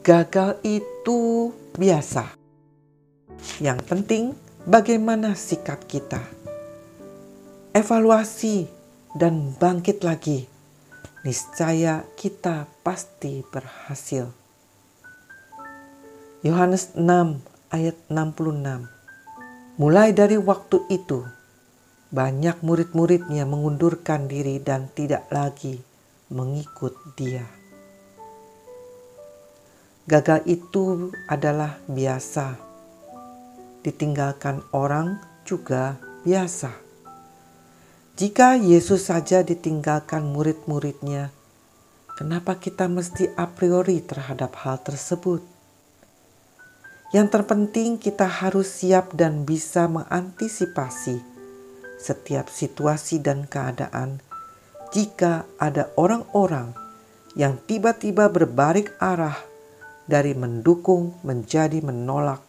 gagal itu biasa. Yang penting, bagaimana sikap kita, evaluasi, dan bangkit lagi. Niscaya kita pasti berhasil. Yohanes 6 ayat 66 Mulai dari waktu itu, banyak murid-muridnya mengundurkan diri dan tidak lagi mengikut dia. Gagal itu adalah biasa. Ditinggalkan orang juga biasa. Jika Yesus saja ditinggalkan murid-muridnya, kenapa kita mesti a priori terhadap hal tersebut? Yang terpenting, kita harus siap dan bisa mengantisipasi setiap situasi dan keadaan. Jika ada orang-orang yang tiba-tiba berbalik arah dari mendukung menjadi menolak,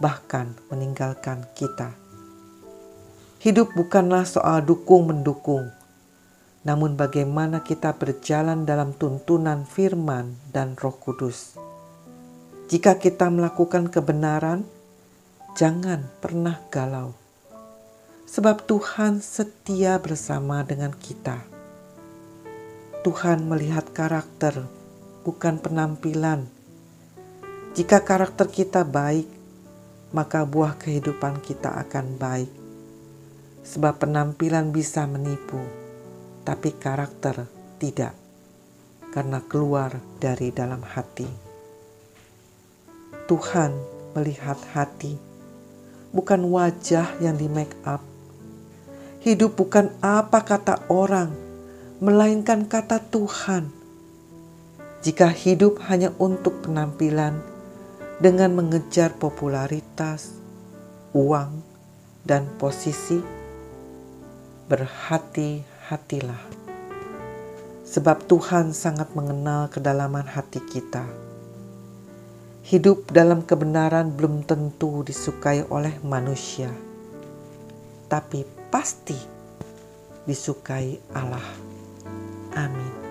bahkan meninggalkan kita, hidup bukanlah soal dukung-mendukung, namun bagaimana kita berjalan dalam tuntunan firman dan Roh Kudus jika kita melakukan kebenaran, jangan pernah galau, sebab Tuhan setia bersama dengan kita. Tuhan melihat karakter, bukan penampilan. Jika karakter kita baik, maka buah kehidupan kita akan baik, sebab penampilan bisa menipu, tapi karakter tidak, karena keluar dari dalam hati. Tuhan melihat hati, bukan wajah yang di make up. Hidup bukan apa kata orang, melainkan kata Tuhan. Jika hidup hanya untuk penampilan dengan mengejar popularitas, uang, dan posisi, berhati-hatilah. Sebab Tuhan sangat mengenal kedalaman hati kita Hidup dalam kebenaran belum tentu disukai oleh manusia, tapi pasti disukai Allah. Amin.